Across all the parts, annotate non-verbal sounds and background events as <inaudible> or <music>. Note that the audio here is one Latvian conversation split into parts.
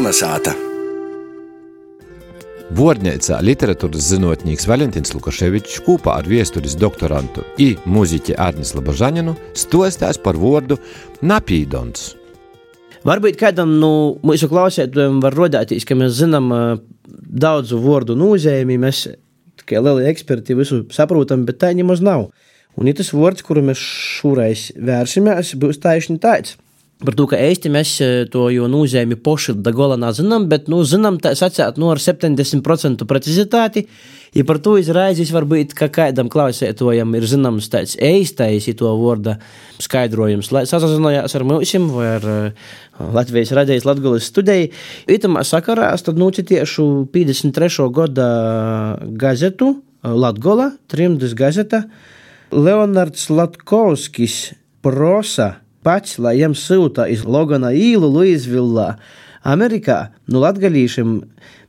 Kolnesāta! Vornēcā literatūras zinātnīgs Valentīns Lukaševičs kopā ar viesturis doktorantu I mūziķi Arnis Labažaninu stostās par vārdu napīdons. Varbūt kādam no nu, mūsu klausētājiem var rodēties, ka mēs zinām daudzu vārdu nozīmi, mēs tikai lieli eksperti visu saprotam, bet tā nemaz nav. Un ja tas vārds, kuru mēs šoreiz vērsimies, būs taisni tāds. Par to, ka īsti mēs e, to nozīmi poši da gola nezinām, bet, nu, zinām, tā sacēt, nu, ar 70% precizitāti. Ja par to izraizīs, varbūt, ka kādam klausētojam ir zināms tāds īstais, to vārda skaidrojums, sazinājās ar mums vai ar uh, Latvijas radijas Latgulas studiju. Itamā sakarā es tad nocitiešu 53. gada gazetu Latgola, trimdas gazeta, Leonards Latkovskis prosa pats, lai jiem sūta iz Logana īlu Luizvillā. Amerikā nu latgalīšiem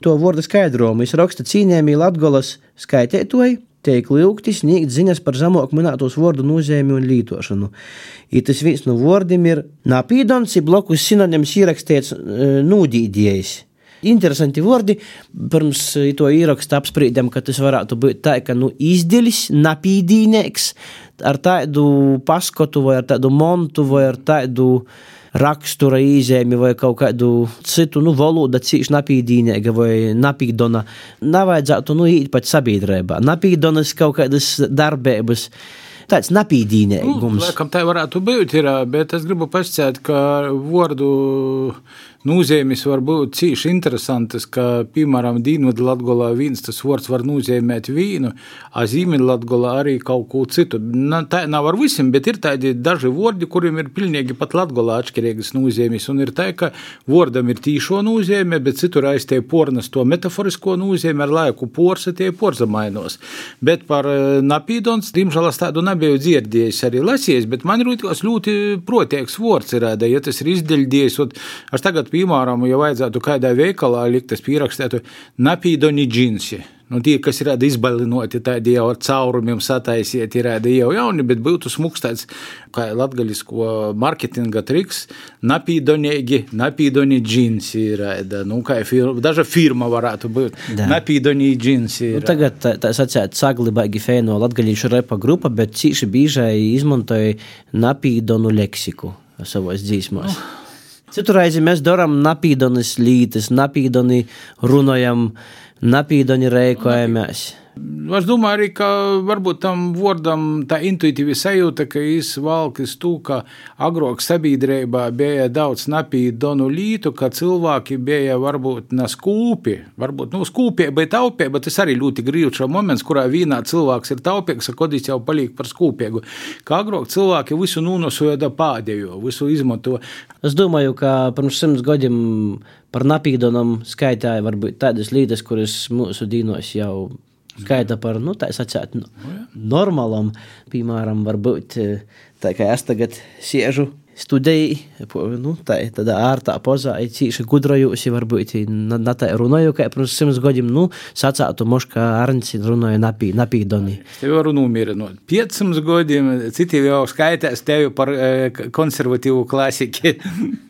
to vārdu skaidrojumu raksta cīņēmī Latgolas skaitētoji, tiek lūgti sniegt ziņas par zemāku minētos vārdu nozīmi un lietošanu. I tas viens no vārdiem ir napīdons, ir blokus sinonims ierakstīts e, nūdīdējs. Interesanti vārdi. Pirms to ierakstu apspriedām, ka tas varētu būt tā, ka nu, izdelis, napīdīnieks ar tādu paskatu vai ar tādu montu vai ar tādu rakstura īzēmi vai kaut kādu citu nu, valodu, cīši napīdīnēga vai napīdona. Nevajadzētu nu, īt pat sabiedrībā. Napīdonas kaut kādas darbības tāds napīdīnīgums. Nu, laikam tā varētu būt, ir, bet es gribu pasciet, ka vārdu nozīmes var būt cīši interesantas, ka, piemēram, Dienvidu Latgolā viens tas vārds var nozīmēt vīnu, a Zīmeļu Latgolā arī kaut ko citu. Na, tā nav ar visiem, bet ir tādi daži vārdi, kuriem ir pilnīgi pat Latgolā atšķirīgas nozīmes, un ir tā, ka vārdam ir tīšo nozīme, bet citur aiztie pornas to metaforisko nozīmi ar laiku porsa tie porzamainos. Bet par eh, napīdons, diemžēl es tādu nebiju dzirdējis arī lasījis, bet man ir ļoti protīgs vārds ir, ja tas ir izdeļdies, es tagad piemēram, ja vajadzētu kādā veikalā likt, es pierakstītu napīdoni džinsi. Nu, tie, kas ir izbalinoti, tādi jau ar caurumiem sataisieti, ir jau jauni, bet būtu smūgs tāds kā latgaļisko marketinga triks, napīdonīgi, napīdoni džinsi ir, nu, kā firma, daža firma varētu būt, da. napīdoni džinsi. Nu, tagad tā, sacēt saglibāgi fēno latgaļīšu repa grupa, bet cīši bīžai izmantoja napīdonu leksiku savos dzīsmos. Nu. Citur reizi mēs darām napīdonis lītis, napīdoni runājam, napīdoni rēkojamies. Es domāju, arī, ka varbūt tam vārdam tā intuitīvi sajūta, ka viņš valkis to, ka agrāk sabiedrībā bija daudz napīdonu lītu, ka cilvēki bija varbūt ne skūpi, varbūt nu, skūpie, bet taupie, bet tas arī ļoti grīvs moments, kurā vienā cilvēks ir taupīgs, a kodīs jau paliek par skūpiegu. Kā agrāk cilvēki visu nūnosoja da pādējo, visu izmanto. Es domāju, ka pirms simts gadiem par napīdonam skaitāja varbūt tādas lietas, kuras mūsu dīnos jau Skaita par, nu, tā sacīt, nu, normālam, piemēram, varbūt tā kā es tagad siežu studēju, nu, tā ir tāda ārtā pozā, ir cīši gudrojusi, varbūt, na tā runāju, kā pirms simts gadiem, nu, sacātu moškā Arns runāja napī, napīdoni. Tev varu nomierinot. 500 gadiem, citi jau skaitās tevi par konservatīvu klasiku. <laughs>